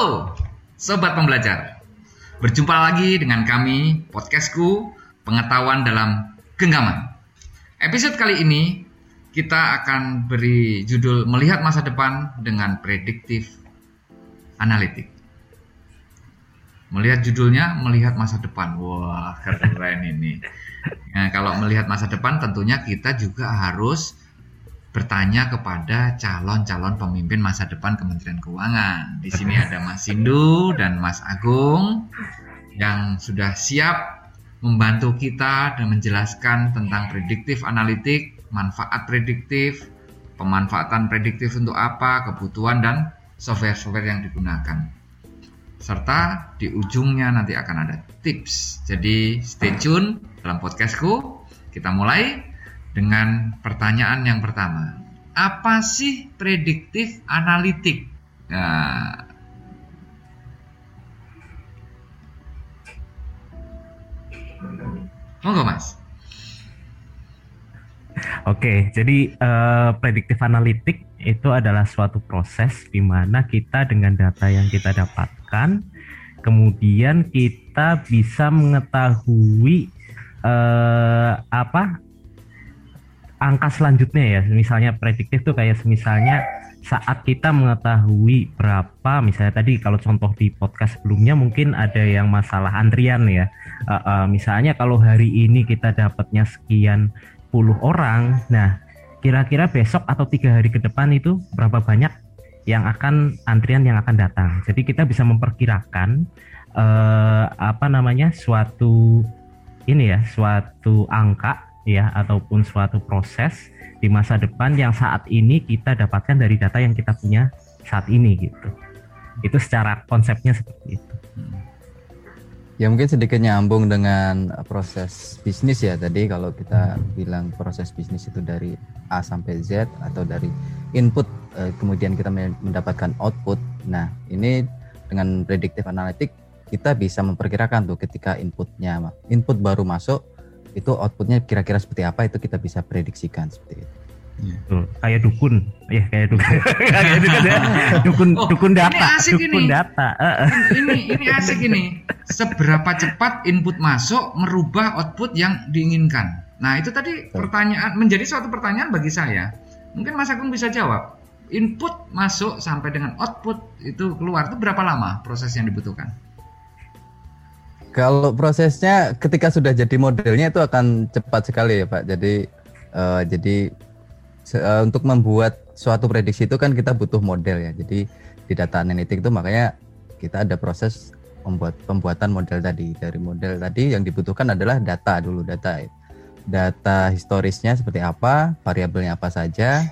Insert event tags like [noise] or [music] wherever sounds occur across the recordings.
Halo, sobat pembelajar. Berjumpa lagi dengan kami, podcastku, pengetahuan dalam genggaman. Episode kali ini kita akan beri judul melihat masa depan dengan prediktif analitik. Melihat judulnya melihat masa depan. Wah, keren ini. Nah, kalau melihat masa depan tentunya kita juga harus bertanya kepada calon-calon pemimpin masa depan Kementerian Keuangan. Di sini ada Mas Sindu dan Mas Agung yang sudah siap membantu kita dan menjelaskan tentang prediktif analitik, manfaat prediktif, pemanfaatan prediktif untuk apa, kebutuhan dan software-software yang digunakan. Serta di ujungnya nanti akan ada tips. Jadi stay tune dalam podcastku. Kita mulai dengan pertanyaan yang pertama. Apa sih prediktif analitik? Nah, Monggo Mas. Oke, jadi uh, prediktif analitik itu adalah suatu proses di mana kita dengan data yang kita dapatkan, kemudian kita bisa mengetahui uh, apa angka selanjutnya ya. Misalnya prediktif tuh kayak misalnya saat kita mengetahui berapa misalnya tadi kalau contoh di podcast sebelumnya mungkin ada yang masalah antrian ya. Uh, uh, misalnya kalau hari ini kita dapatnya sekian puluh orang nah kira-kira besok atau tiga hari ke depan itu berapa banyak yang akan antrian yang akan datang? Jadi kita bisa memperkirakan uh, apa namanya suatu ini ya suatu angka ya ataupun suatu proses di masa depan yang saat ini kita dapatkan dari data yang kita punya saat ini gitu. Itu secara konsepnya seperti itu. Ya mungkin sedikit nyambung dengan proses bisnis ya tadi kalau kita bilang proses bisnis itu dari A sampai Z atau dari input eh, kemudian kita mendapatkan output. Nah ini dengan predictive analytic kita bisa memperkirakan tuh ketika inputnya input baru masuk itu outputnya kira-kira seperti apa itu kita bisa prediksikan seperti itu. Tuh, kayak dukun, ya kayak dukun, [laughs] kayak dukun, ya. dukun, oh, dukun data, ini asik dukun ini. data. ini ini asik ini. Seberapa cepat input masuk merubah output yang diinginkan. Nah itu tadi pertanyaan menjadi suatu pertanyaan bagi saya. Mungkin Mas Agung bisa jawab. Input masuk sampai dengan output itu keluar itu berapa lama proses yang dibutuhkan? Kalau prosesnya ketika sudah jadi modelnya itu akan cepat sekali ya Pak. Jadi uh, jadi uh, untuk membuat suatu prediksi itu kan kita butuh model ya. Jadi di data analitik itu makanya kita ada proses membuat pembuatan model tadi. Dari model tadi yang dibutuhkan adalah data dulu data. Data historisnya seperti apa, variabelnya apa saja.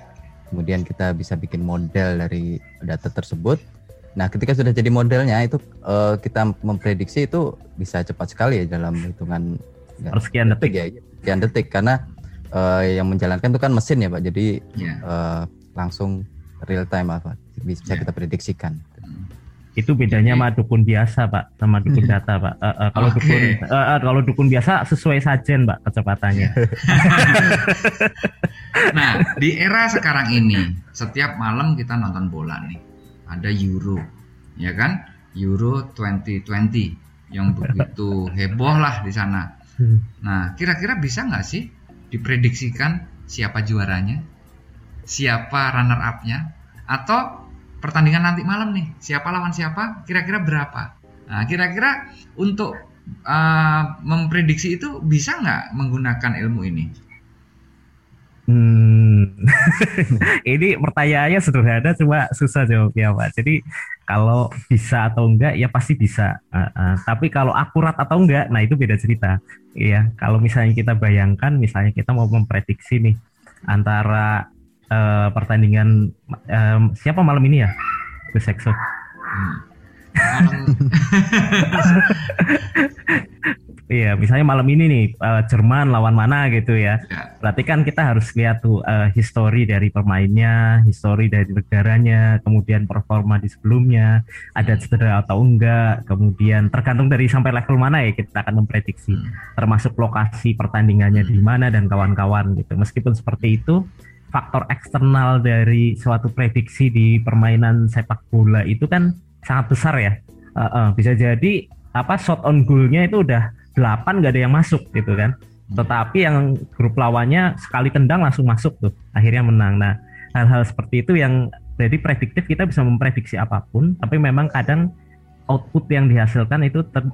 Kemudian kita bisa bikin model dari data tersebut Nah, ketika sudah jadi modelnya itu uh, kita memprediksi itu bisa cepat sekali ya dalam hitungan ya, sekian detik ya, sekian detik karena uh, yang menjalankan itu kan mesin ya, Pak. Jadi yeah. Ya. uh, langsung real time apa bisa yeah. kita prediksikan. Itu bedanya sama dukun biasa, Pak, sama dukun data, Pak. Uh, uh, kalau okay. dukun uh, uh, kalau dukun biasa sesuai sajen, Pak, kecepatannya. [laughs] nah, di era sekarang ini, setiap malam kita nonton bola nih ada Euro ya kan? Euro 2020 yang begitu [laughs] heboh lah di sana. Hmm. nah kira-kira bisa nggak sih diprediksikan siapa juaranya? Siapa runner upnya atau pertandingan nanti malam nih siapa lawan siapa? Kira-kira berapa? Nah kira-kira untuk uh, memprediksi itu bisa nggak menggunakan ilmu ini Hmm, [laughs] ini pertanyaannya sederhana cuma susah jawabnya Pak. Jadi kalau bisa atau enggak ya pasti bisa. Uh, uh, tapi kalau akurat atau enggak, nah itu beda cerita. Iya, kalau misalnya kita bayangkan, misalnya kita mau memprediksi nih antara uh, pertandingan um, siapa malam ini ya, Exo. Hmm. [laughs] Iya, misalnya malam ini nih uh, Jerman lawan mana gitu ya. ya. Berarti kan kita harus lihat tuh uh, histori dari pemainnya, histori dari negaranya, kemudian performa di sebelumnya, ada hmm. cedera atau enggak, kemudian tergantung dari sampai level mana ya kita akan memprediksi, hmm. termasuk lokasi pertandingannya di mana dan kawan-kawan gitu. Meskipun seperti itu, faktor eksternal dari suatu prediksi di permainan sepak bola itu kan sangat besar ya. Uh, uh, bisa jadi apa shot on goalnya itu udah 8 nggak ada yang masuk gitu kan. Tetapi yang grup lawannya sekali tendang langsung masuk tuh, akhirnya menang. Nah, hal-hal seperti itu yang jadi prediktif kita bisa memprediksi apa pun, tapi memang kadang output yang dihasilkan itu ter,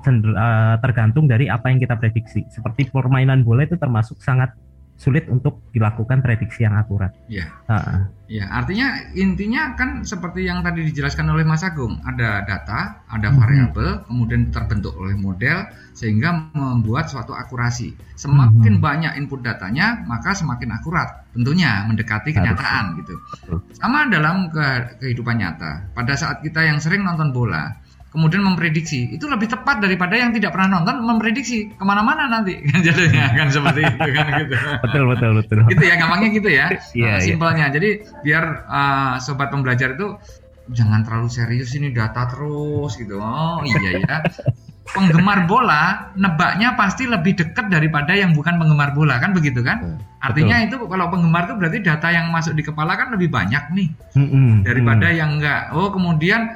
tergantung dari apa yang kita prediksi. Seperti permainan bola itu termasuk sangat sulit untuk dilakukan prediksi yang akurat. Iya. Uh. Ya, artinya intinya kan seperti yang tadi dijelaskan oleh Mas Agung, ada data, ada hmm. variabel, mm -hmm. kemudian terbentuk oleh model sehingga membuat suatu akurasi. Semakin mm -hmm. banyak input datanya, maka semakin akurat. Tentunya mendekati kenyataan gitu. Sama dalam kehidupan nyata. Pada saat kita yang sering nonton bola, kemudian memprediksi. Itu lebih tepat daripada yang tidak pernah nonton memprediksi ke mana-mana nanti. Kan [laughs] jadinya kan seperti itu kan gitu. Betul betul betul. Gitu ya gampangnya gitu ya. [laughs] Yeah, uh, simpelnya. Yeah. jadi biar uh, sobat pembelajar itu jangan terlalu serius ini data terus gitu. Oh iya ya penggemar bola nebaknya pasti lebih dekat daripada yang bukan penggemar bola kan begitu kan? Artinya Betul. itu kalau penggemar itu berarti data yang masuk di kepala kan lebih banyak nih mm -hmm. daripada mm. yang enggak. Oh kemudian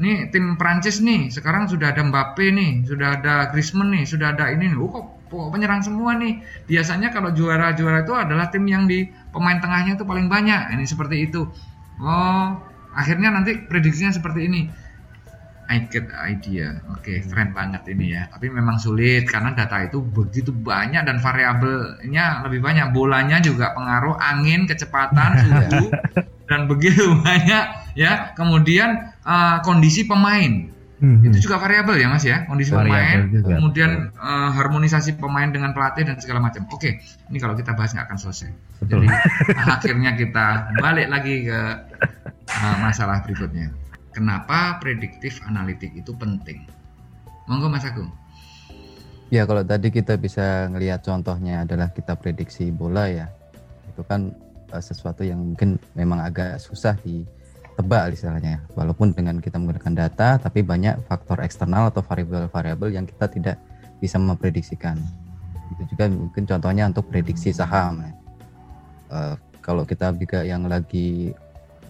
nih tim Prancis nih sekarang sudah ada Mbappe nih sudah ada Griezmann nih sudah ada ini nih oh, kok, penyerang semua nih biasanya kalau juara-juara itu adalah tim yang di pemain tengahnya itu paling banyak ini seperti itu oh akhirnya nanti prediksinya seperti ini I get idea. Oke, okay, keren banget ini ya. Tapi memang sulit karena data itu begitu banyak dan variabelnya lebih banyak. Bolanya juga pengaruh angin, kecepatan, suhu [laughs] dan begitu [laughs] banyak ya. Kemudian uh, kondisi pemain. Hmm. Itu juga variabel ya Mas ya, kondisi variable pemain, juga. kemudian uh, harmonisasi pemain dengan pelatih dan segala macam. Oke, ini kalau kita bahas nggak akan selesai. Betul. Jadi [laughs] akhirnya kita balik lagi ke uh, masalah berikutnya. Kenapa prediktif analitik itu penting? Monggo Mas Agung. Ya kalau tadi kita bisa ngelihat contohnya adalah kita prediksi bola ya, itu kan uh, sesuatu yang mungkin memang agak susah di tebak istilahnya walaupun dengan kita menggunakan data tapi banyak faktor eksternal atau variabel-variabel yang kita tidak bisa memprediksikan itu juga mungkin contohnya untuk prediksi saham uh, kalau kita juga yang lagi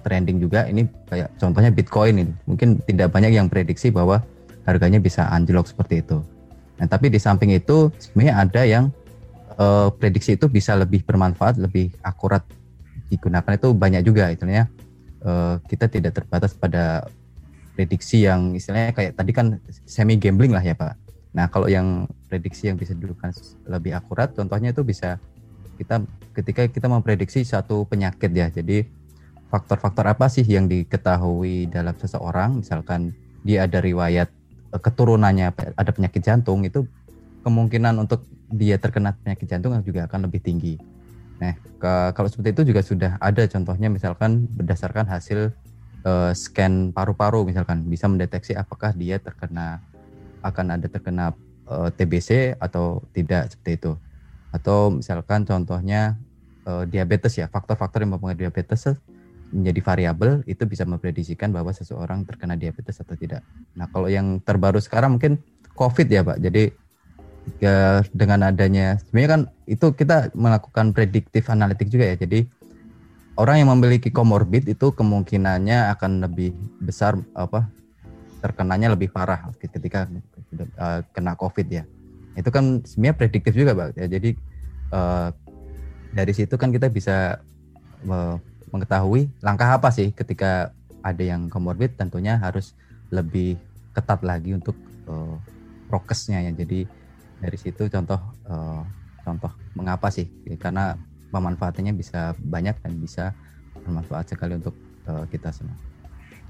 trending juga ini kayak contohnya Bitcoin ini. Mungkin tidak banyak yang prediksi bahwa harganya bisa anjlok seperti itu. Nah tapi di samping itu sebenarnya ada yang uh, prediksi itu bisa lebih bermanfaat lebih akurat digunakan. Itu banyak juga istilahnya uh, kita tidak terbatas pada prediksi yang istilahnya kayak tadi kan semi gambling lah ya Pak. Nah kalau yang prediksi yang bisa dilakukan lebih akurat, contohnya itu bisa kita ketika kita memprediksi satu penyakit ya. Jadi faktor-faktor apa sih yang diketahui dalam seseorang, misalkan dia ada riwayat eh, keturunannya ada penyakit jantung itu kemungkinan untuk dia terkena penyakit jantung juga akan lebih tinggi. Nah, ke, kalau seperti itu juga sudah ada contohnya misalkan berdasarkan hasil uh, scan paru-paru misalkan bisa mendeteksi apakah dia terkena akan ada terkena uh, eh, TBC atau tidak seperti itu. Atau misalkan contohnya uh, diabetes ya, faktor-faktor yang mempengaruhi diabetes menjadi variabel itu bisa memprediksikan bahwa seseorang terkena diabetes atau tidak. Nah, kalau yang terbaru sekarang mungkin COVID ya, Pak. Jadi ya, dengan adanya sebenarnya kan itu kita melakukan prediktif analitik juga ya. Jadi orang yang memiliki komorbid itu kemungkinannya akan lebih besar apa terkenanya lebih parah ketika uh, kena COVID ya. Itu kan sebenarnya prediktif juga, Pak. Ya, jadi uh, dari situ kan kita bisa mengetahui langkah apa sih ketika ada yang komorbid tentunya harus lebih ketat lagi untuk uh, prokesnya ya. Jadi dari situ contoh uh, contoh mengapa sih karena pemanfaatannya bisa banyak dan bisa bermanfaat sekali untuk uh, kita semua.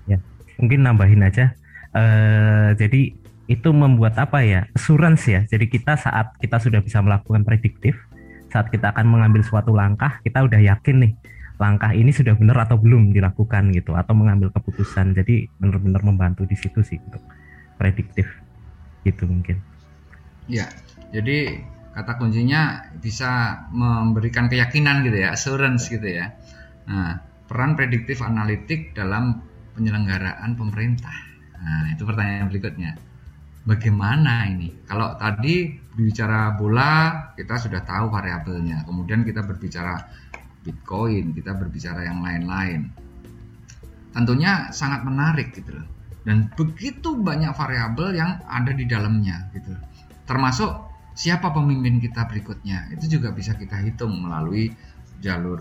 Ya, mungkin nambahin aja. Uh, jadi itu membuat apa ya assurance ya. Jadi kita saat kita sudah bisa melakukan prediktif, saat kita akan mengambil suatu langkah, kita udah yakin nih langkah ini sudah benar atau belum dilakukan gitu, atau mengambil keputusan. Jadi benar-benar membantu di situ sih untuk prediktif gitu mungkin. Ya, jadi kata kuncinya bisa memberikan keyakinan gitu ya, assurance gitu ya. Nah, peran prediktif analitik dalam penyelenggaraan pemerintah. Nah, itu pertanyaan berikutnya. Bagaimana ini? Kalau tadi bicara bola, kita sudah tahu variabelnya. Kemudian kita berbicara Bitcoin, kita berbicara yang lain-lain. Tentunya sangat menarik gitu loh. dan begitu banyak variabel yang ada di dalamnya gitu termasuk siapa pemimpin kita berikutnya itu juga bisa kita hitung melalui jalur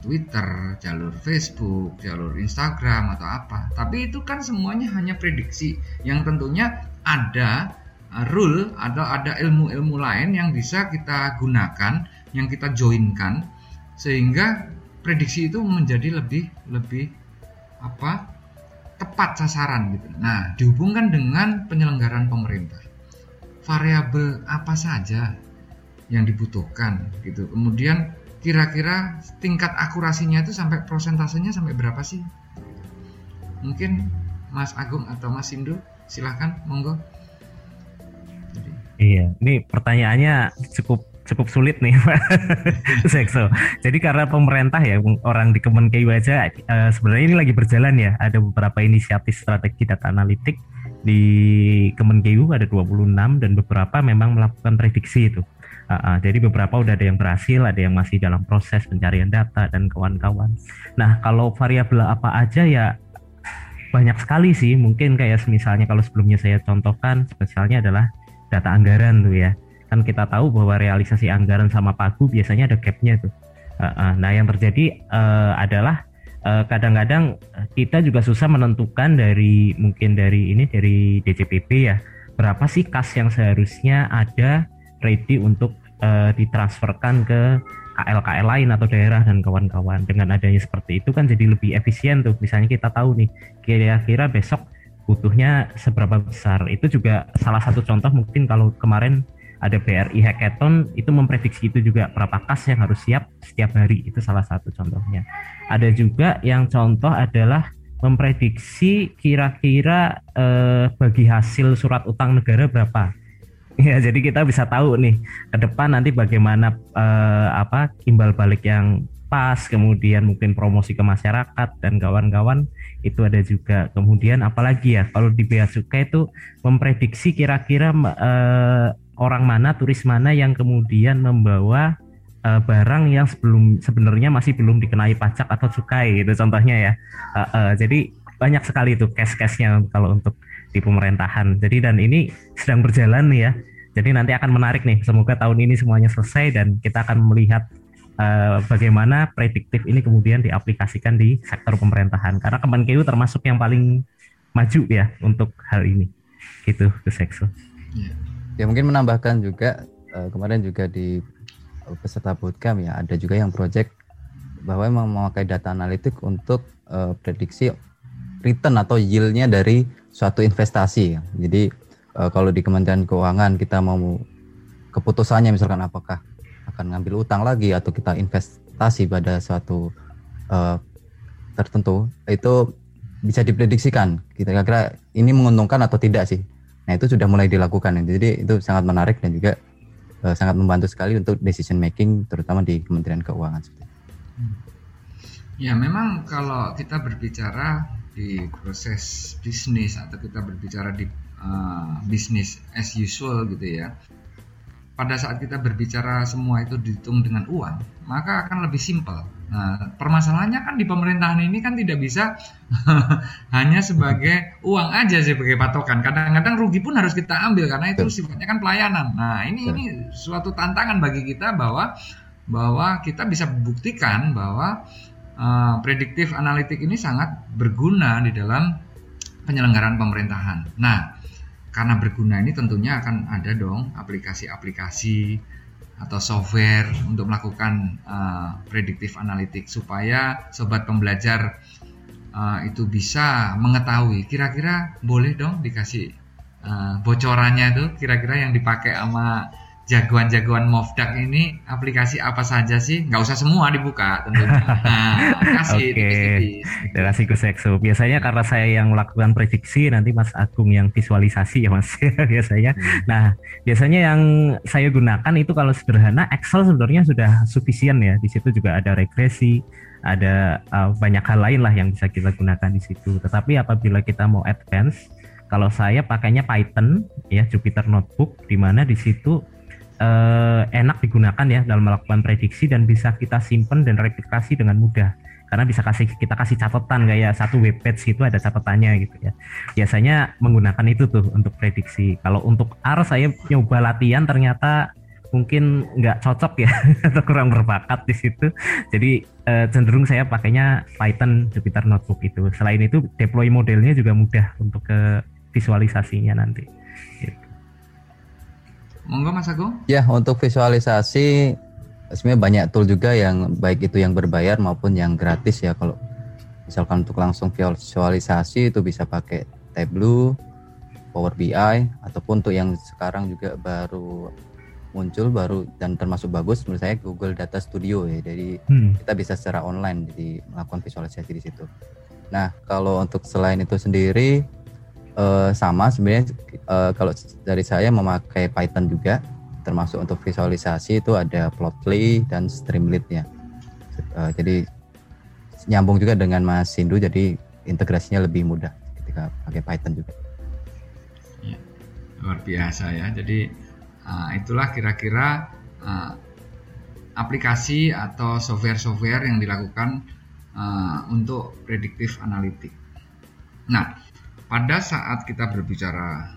Twitter, jalur Facebook, jalur Instagram atau apa. Tapi itu kan semuanya hanya prediksi yang tentunya ada uh, rule atau ada ilmu-ilmu lain yang bisa kita gunakan, yang kita joinkan sehingga prediksi itu menjadi lebih lebih apa tepat sasaran gitu. Nah, dihubungkan dengan penyelenggaraan pemerintah. Variabel apa saja yang dibutuhkan gitu. Kemudian kira-kira tingkat akurasinya itu sampai prosentasenya sampai berapa sih? Mungkin Mas Agung atau Mas Sindu silahkan monggo. Iya, ini pertanyaannya cukup cukup sulit nih Pak [laughs] Sekso. Jadi karena pemerintah ya orang di Kemenkeu aja uh, sebenarnya ini lagi berjalan ya. Ada beberapa inisiatif strategi data analitik di Kemenkeu ada 26 dan beberapa memang melakukan prediksi itu. Uh, uh, jadi beberapa udah ada yang berhasil, ada yang masih dalam proses pencarian data dan kawan-kawan. Nah kalau variabel apa aja ya banyak sekali sih. Mungkin kayak misalnya kalau sebelumnya saya contohkan, spesialnya adalah data anggaran tuh ya kan kita tahu bahwa realisasi anggaran sama pagu biasanya ada gapnya tuh. Nah yang terjadi uh, adalah uh, kadang-kadang kita juga susah menentukan dari mungkin dari ini dari DCPP ya berapa sih kas yang seharusnya ada ready untuk uh, ditransferkan ke KL-KL lain atau daerah dan kawan-kawan. Dengan adanya seperti itu kan jadi lebih efisien tuh. Misalnya kita tahu nih kira-kira besok butuhnya seberapa besar. Itu juga salah satu contoh mungkin kalau kemarin ada BRI Hackathon itu memprediksi itu juga berapa kas yang harus siap setiap hari itu salah satu contohnya. Ada juga yang contoh adalah memprediksi kira-kira eh, bagi hasil surat utang negara berapa. [laughs] Ya jadi kita bisa tahu nih ke depan nanti bagaimana eh, apa imbal balik yang pas kemudian mungkin promosi ke masyarakat dan kawan-kawan itu ada juga. Kemudian apalagi ya kalau di bea cukai itu memprediksi kira-kira eh, orang mana turis mana yang kemudian membawa uh, barang yang sebelum sebenarnya masih belum dikenai pajak atau cukai itu contohnya ya. Uh, uh, jadi banyak sekali itu cash-cashnya kalau untuk di pemerintahan. Jadi dan ini sedang berjalan nih ya. Jadi nanti akan menarik nih. Semoga tahun ini semuanya selesai dan kita akan melihat uh, bagaimana prediktif ini kemudian diaplikasikan di sektor pemerintahan. Karena Kemenkeu termasuk yang paling maju ya untuk hal ini. Gitu ke Sekso. Yeah ya mungkin menambahkan juga uh, kemarin juga di peserta bootcamp ya ada juga yang project bahwa memang memakai data analitik untuk uh, prediksi return atau yieldnya dari suatu investasi. Jadi uh, kalau di Kementerian Keuangan kita mau keputusannya misalkan apakah akan ngambil utang lagi atau kita investasi pada suatu uh, tertentu itu bisa diprediksikan kira-kira ini menguntungkan atau tidak sih Nah itu sudah mulai dilakukan. Jadi itu sangat menarik dan juga uh, sangat membantu sekali untuk decision making, terutama di Kementerian Keuangan. Ya memang kalau kita berbicara di proses bisnis atau kita berbicara di uh, bisnis as usual gitu ya, pada saat kita berbicara semua itu dihitung dengan uang, maka akan lebih simpel Nah, permasalahannya kan di pemerintahan ini kan tidak bisa [laughs] hanya sebagai uang aja sebagai patokan. Kadang-kadang rugi pun harus kita ambil karena itu sifatnya kan pelayanan. Nah, ini ini suatu tantangan bagi kita bahwa bahwa kita bisa buktikan bahwa uh, prediktif analitik ini sangat berguna di dalam penyelenggaraan pemerintahan. Nah, karena berguna ini tentunya akan ada dong aplikasi-aplikasi atau software untuk melakukan uh, prediktif analitik supaya sobat pembelajar uh, itu bisa mengetahui kira-kira boleh dong dikasih uh, bocorannya itu kira-kira yang dipakai sama jagoan-jagoan Mofdak ini aplikasi apa saja sih? Nggak usah semua dibuka tentunya. [laughs] Nah, kasih Oke. Terima kasih Seksu. Biasanya karena saya yang melakukan prediksi, nanti Mas Agung yang visualisasi ya Mas [laughs] biasanya. Hmm. Nah, biasanya yang saya gunakan itu kalau sederhana Excel sebenarnya sudah sufisien ya. Di situ juga ada regresi, ada uh, banyak hal lain lah yang bisa kita gunakan di situ. Tetapi apabila kita mau advance, kalau saya pakainya Python ya Jupyter Notebook di mana di situ eh, enak digunakan ya dalam melakukan prediksi dan bisa kita simpan dan replikasi dengan mudah. karena bisa kasih kita kasih catatan kayak satu web page itu ada catatannya gitu ya biasanya menggunakan itu tuh untuk prediksi kalau untuk R saya nyoba latihan ternyata mungkin nggak cocok ya [laughs] atau kurang berbakat di situ jadi eh, cenderung saya pakainya Python Jupyter Notebook itu selain itu deploy modelnya juga mudah untuk ke visualisasinya nanti. Monggo Mas Agung. Ya, untuk visualisasi sebenarnya banyak tool juga yang baik itu yang berbayar maupun yang gratis ya. Kalau misalkan untuk langsung visualisasi itu bisa pakai Tableau, Power BI ataupun untuk yang sekarang juga baru muncul baru dan termasuk bagus menurut saya Google Data Studio ya. Jadi hmm. kita bisa secara online jadi melakukan visualisasi di situ. Nah, kalau untuk selain itu sendiri uh, sama sebenarnya uh, kalau dari saya memakai Python juga termasuk untuk visualisasi itu ada Plotly dan Streamlit ya. Uh, jadi nyambung juga dengan Mas Sindu jadi integrasinya lebih mudah ketika pakai Python juga. Ya, luar biasa ya. Jadi uh, itulah kira-kira uh, aplikasi atau software-software yang dilakukan uh, untuk prediktif analitik. Nah, pada saat kita berbicara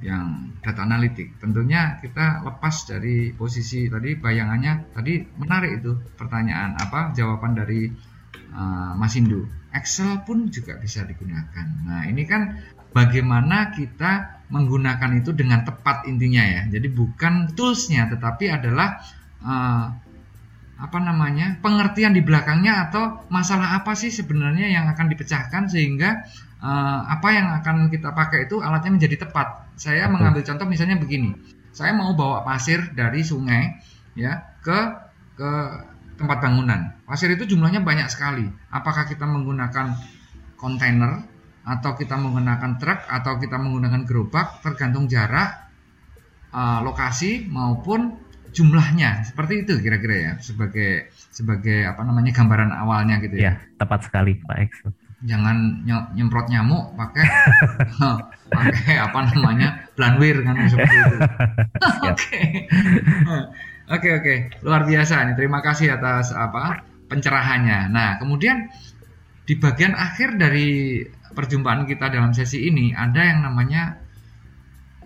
yang data analitik, tentunya kita lepas dari posisi tadi bayangannya tadi menarik itu pertanyaan apa jawaban dari uh, Mas Indu. Excel pun juga bisa digunakan. Nah ini kan bagaimana kita menggunakan itu dengan tepat intinya ya. Jadi bukan toolsnya tetapi adalah uh, apa namanya pengertian di belakangnya atau masalah apa sih sebenarnya yang akan dipecahkan sehingga uh, apa yang akan kita pakai itu alatnya menjadi tepat. Saya Betul. mengambil contoh misalnya begini. Saya mau bawa pasir dari sungai ya ke ke tempat bangunan. Pasir itu jumlahnya banyak sekali. Apakah kita menggunakan kontainer atau kita menggunakan truk atau kita menggunakan gerobak tergantung jarak uh, lokasi maupun jumlahnya seperti itu kira-kira ya sebagai sebagai apa namanya gambaran awalnya gitu ya. Ya, tepat sekali Pak X jangan nyemprot nyamuk pakai [laughs] pakai apa namanya blanwir kan seperti itu. [laughs] Oke. Oke oke, luar biasa nih. Terima kasih atas apa pencerahannya. Nah, kemudian di bagian akhir dari perjumpaan kita dalam sesi ini ada yang namanya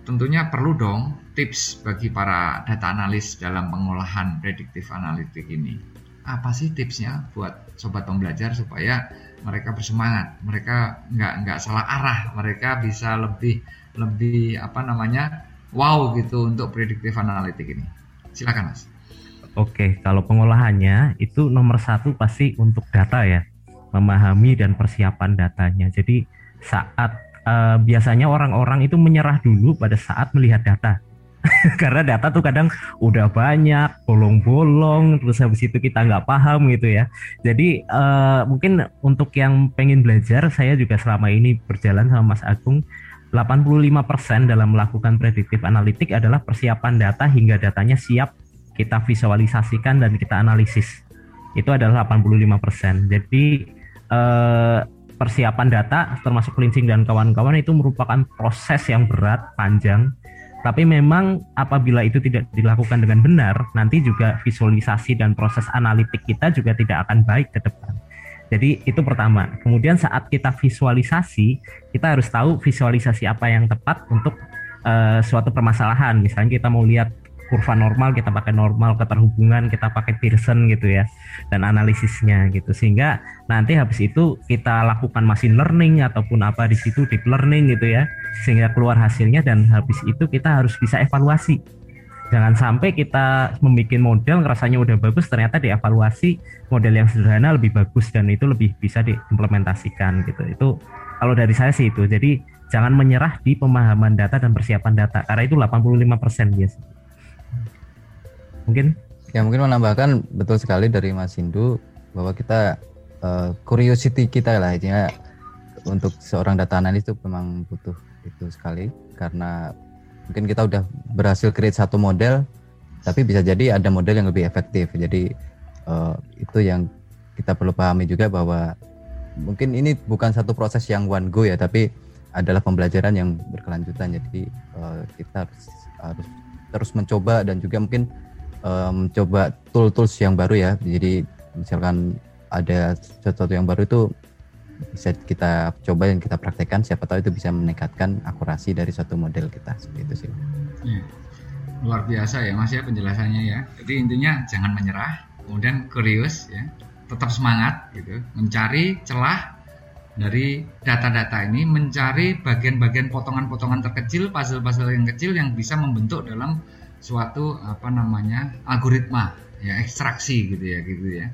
tentunya perlu dong tips bagi para data analis dalam pengolahan prediktif analitik ini. Apa sih tipsnya buat sobat pembelajar supaya mereka bersemangat, mereka nggak nggak salah arah, mereka bisa lebih lebih apa namanya wow gitu untuk predictive analytic ini. Silakan mas. Oke, kalau pengolahannya itu nomor satu pasti untuk data ya, memahami dan persiapan datanya. Jadi saat uh, biasanya orang-orang itu menyerah dulu pada saat melihat data [laughs] karena data tuh kadang udah banyak bolong-bolong terus habis itu kita nggak paham gitu ya. Jadi uh, mungkin untuk yang pengen belajar saya juga selama ini berjalan sama Mas Agung. 85% dalam melakukan prediktif analitik adalah persiapan data hingga datanya siap kita visualisasikan dan kita analisis. Itu adalah 85% jadi uh, persiapan data termasuk cleansing dan kawan-kawan itu merupakan proses yang berat panjang tapi memang apabila itu tidak dilakukan dengan benar, nanti juga visualisasi dan proses analitik kita juga tidak akan baik ke depan. Jadi itu pertama. Kemudian saat kita visualisasi, kita harus tahu visualisasi apa yang tepat untuk uh, suatu permasalahan. Misalnya kita mau lihat kurva normal kita pakai normal keterhubungan kita pakai Pearson gitu ya dan analisisnya gitu. Sehingga nanti habis itu kita lakukan machine learning ataupun apa di situ deep learning gitu ya sehingga keluar hasilnya dan habis itu kita harus bisa evaluasi. Jangan sampai kita membuat model rasanya udah bagus ternyata dievaluasi model yang sederhana lebih bagus dan itu lebih bisa diimplementasikan gitu. Itu kalau dari saya sih itu. Jadi jangan menyerah di pemahaman data dan persiapan data karena itu 85% biasanya mungkin? Ya mungkin menambahkan betul sekali dari Mas Hindu bahwa kita uh, curiosity kita lah ya untuk seorang data analis itu memang butuh itu sekali. Karena mungkin kita udah berhasil create satu model tapi bisa jadi ada model yang lebih efektif. Jadi uh, itu yang kita perlu pahami juga bahwa mungkin ini bukan satu proses yang one go ya tapi adalah pembelajaran yang berkelanjutan. Jadi uh, kita harus, harus terus mencoba dan juga mungkin um, coba tool-tools yang baru ya. Jadi misalkan ada sesuatu yang baru itu bisa kita coba dan kita praktekkan. Siapa tahu itu bisa meningkatkan akurasi dari suatu model kita. Seperti itu sih ya. luar biasa ya mas ya penjelasannya ya. Jadi intinya jangan menyerah kemudian kurius ya. Tetap semangat gitu. Mencari celah dari data-data ini mencari bagian-bagian potongan-potongan terkecil puzzle-puzzle yang kecil yang bisa membentuk dalam suatu apa namanya algoritma ya ekstraksi gitu ya gitu ya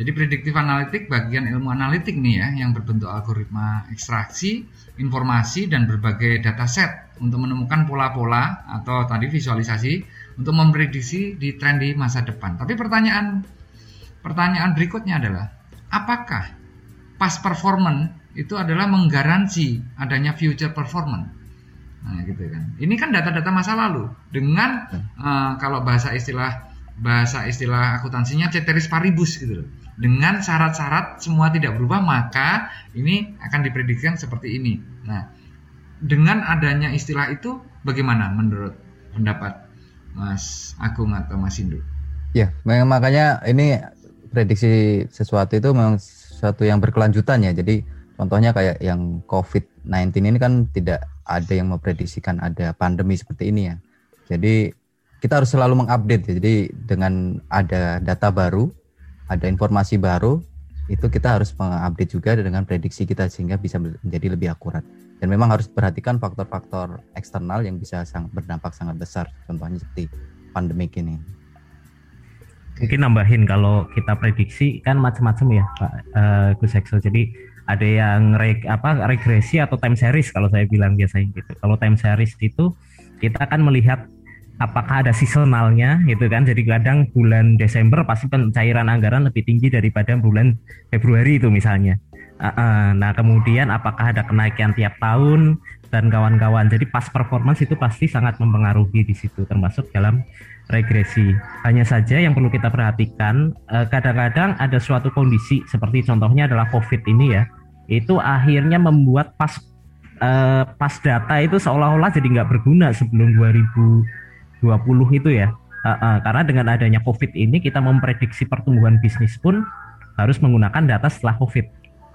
jadi prediktif analitik bagian ilmu analitik nih ya yang berbentuk algoritma ekstraksi, informasi dan berbagai dataset untuk menemukan pola-pola atau tadi visualisasi untuk memprediksi di tren di masa depan. Tapi pertanyaan pertanyaan berikutnya adalah apakah past performance itu adalah menggaransi adanya future performance? Nah, gitu kan. Ini kan data-data masa lalu dengan uh, kalau bahasa istilah bahasa istilah akuntansinya ceteris paribus gitu loh dengan syarat-syarat semua tidak berubah maka ini akan diprediksikan seperti ini. Nah, dengan adanya istilah itu bagaimana menurut pendapat Mas Agung atau Mas Indu? Ya, memang makanya ini prediksi sesuatu itu memang sesuatu yang berkelanjutan ya. Jadi contohnya kayak yang COVID-19 ini kan tidak ada yang memprediksikan ada pandemi seperti ini ya. Jadi kita harus selalu mengupdate ya. Jadi dengan ada data baru ada informasi baru itu kita harus mengupdate juga dengan prediksi kita sehingga bisa menjadi lebih akurat dan memang harus perhatikan faktor-faktor eksternal yang bisa sangat berdampak sangat besar contohnya seperti pandemi ini mungkin nambahin kalau kita prediksi kan macam-macam ya Pak uh, Gus Ekso jadi ada yang reg, apa regresi atau time series kalau saya bilang biasanya gitu. Kalau time series itu kita akan melihat apakah ada seasonalnya gitu kan. Jadi kadang bulan Desember pasti pencairan anggaran lebih tinggi daripada bulan Februari itu misalnya. Nah kemudian apakah ada kenaikan tiap tahun dan kawan-kawan. Jadi pas performance itu pasti sangat mempengaruhi di situ termasuk dalam regresi hanya saja yang perlu kita perhatikan eh, kadang-kadang ada suatu kondisi seperti contohnya adalah COVID ini ya itu akhirnya membuat pas uh, pas data itu seolah-olah jadi nggak berguna sebelum 2000 20 itu ya. Uh, karena dengan adanya COVID ini kita memprediksi pertumbuhan bisnis pun harus menggunakan data setelah COVID.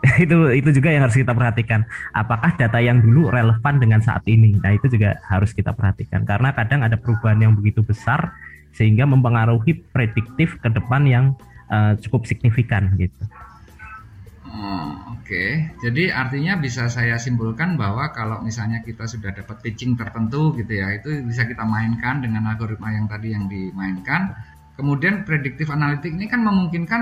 [laughs] itu itu juga yang harus kita perhatikan. Apakah data yang dulu relevan dengan saat ini? Nah itu juga harus kita perhatikan karena kadang ada perubahan yang begitu besar sehingga mempengaruhi prediktif ke depan yang uh, cukup signifikan gitu. Oh, Oke, okay. jadi artinya bisa saya simpulkan bahwa kalau misalnya kita sudah dapat pitching tertentu gitu ya, itu bisa kita mainkan dengan algoritma yang tadi yang dimainkan. Kemudian prediktif analitik ini kan memungkinkan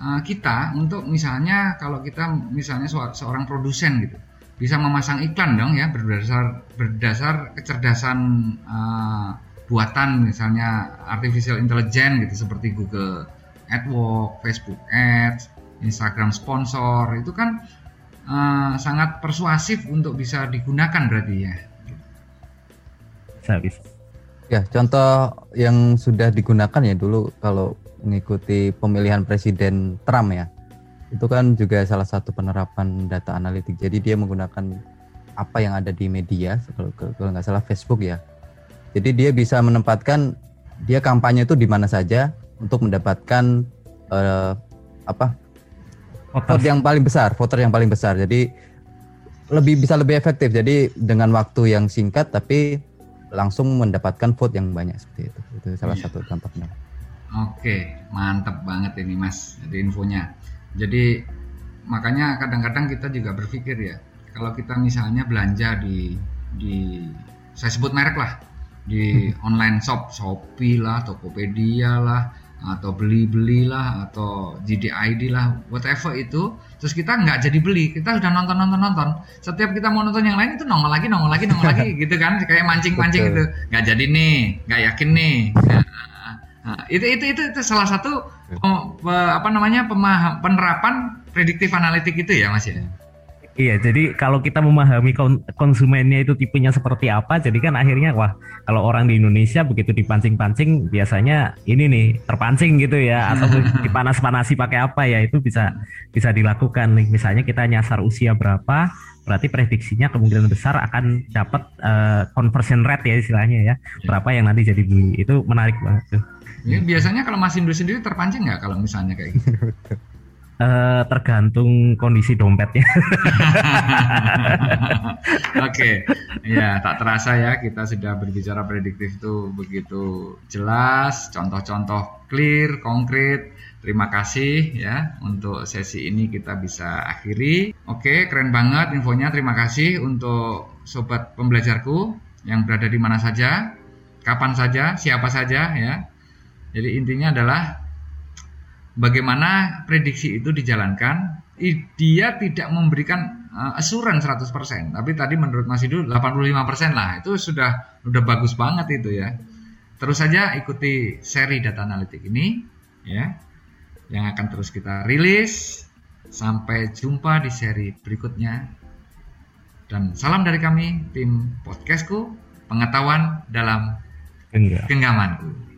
uh, kita untuk misalnya kalau kita misalnya seorang produsen gitu, bisa memasang iklan dong ya berdasar berdasar kecerdasan uh, buatan misalnya artificial intelligence gitu seperti Google AdWords, Facebook Ads Instagram sponsor itu kan uh, sangat persuasif untuk bisa digunakan berarti ya. Bisa bisa. Ya contoh yang sudah digunakan ya dulu kalau mengikuti pemilihan presiden Trump ya itu kan juga salah satu penerapan data analitik. Jadi dia menggunakan apa yang ada di media kalau kalau nggak salah Facebook ya. Jadi dia bisa menempatkan dia kampanye itu di mana saja untuk mendapatkan uh, apa voter yang paling besar, voter yang paling besar. Jadi lebih bisa lebih efektif. Jadi dengan waktu yang singkat tapi langsung mendapatkan vote yang banyak seperti itu. Itu salah iya. satu dampaknya. Oke, mantap banget ini Mas. Jadi infonya. Jadi makanya kadang-kadang kita juga berpikir ya, kalau kita misalnya belanja di di saya sebut merek lah di [laughs] online shop Shopee lah, Tokopedia lah, atau beli-belilah atau GDID lah whatever itu terus kita nggak jadi beli kita udah nonton nonton nonton setiap kita mau nonton yang lain itu nongol lagi nongol lagi nongol lagi [laughs] gitu kan? Kayak mancing mancing gitu. Nggak jadi nih nggak yakin nih. Nah, nah, itu, itu itu itu salah satu apa namanya pemaham penerapan prediktif analitik itu ya mas ya Iya, jadi kalau kita memahami konsumennya itu tipenya seperti apa, jadi kan akhirnya wah kalau orang di Indonesia begitu dipancing-pancing biasanya ini nih terpancing gitu ya, [laughs] atau dipanas-panasi pakai apa ya itu bisa bisa dilakukan. Nih. Misalnya kita nyasar usia berapa, berarti prediksinya kemungkinan besar akan dapat uh, conversion rate ya istilahnya ya, iya. berapa yang nanti jadi beli. Itu menarik banget tuh. Ya, biasanya kalau Mas Indo sendiri terpancing nggak kalau misalnya kayak gitu? Uh, [laughs] tergantung kondisi dompetnya. [laughs] Oke, okay. ya tak terasa ya kita sudah berbicara prediktif itu begitu jelas, contoh-contoh clear, konkret. Terima kasih ya untuk sesi ini kita bisa akhiri. Oke, okay, keren banget infonya. Terima kasih untuk sobat pembelajarku yang berada di mana saja, kapan saja, siapa saja ya. Jadi intinya adalah bagaimana prediksi itu dijalankan, dia tidak memberikan uh, assurance 100%, tapi tadi menurut Mas Idu 85% lah. Itu sudah sudah bagus banget itu ya. Terus saja ikuti seri data analitik ini ya. Yang akan terus kita rilis. Sampai jumpa di seri berikutnya. Dan salam dari kami tim podcastku, pengetahuan dalam genggamanku.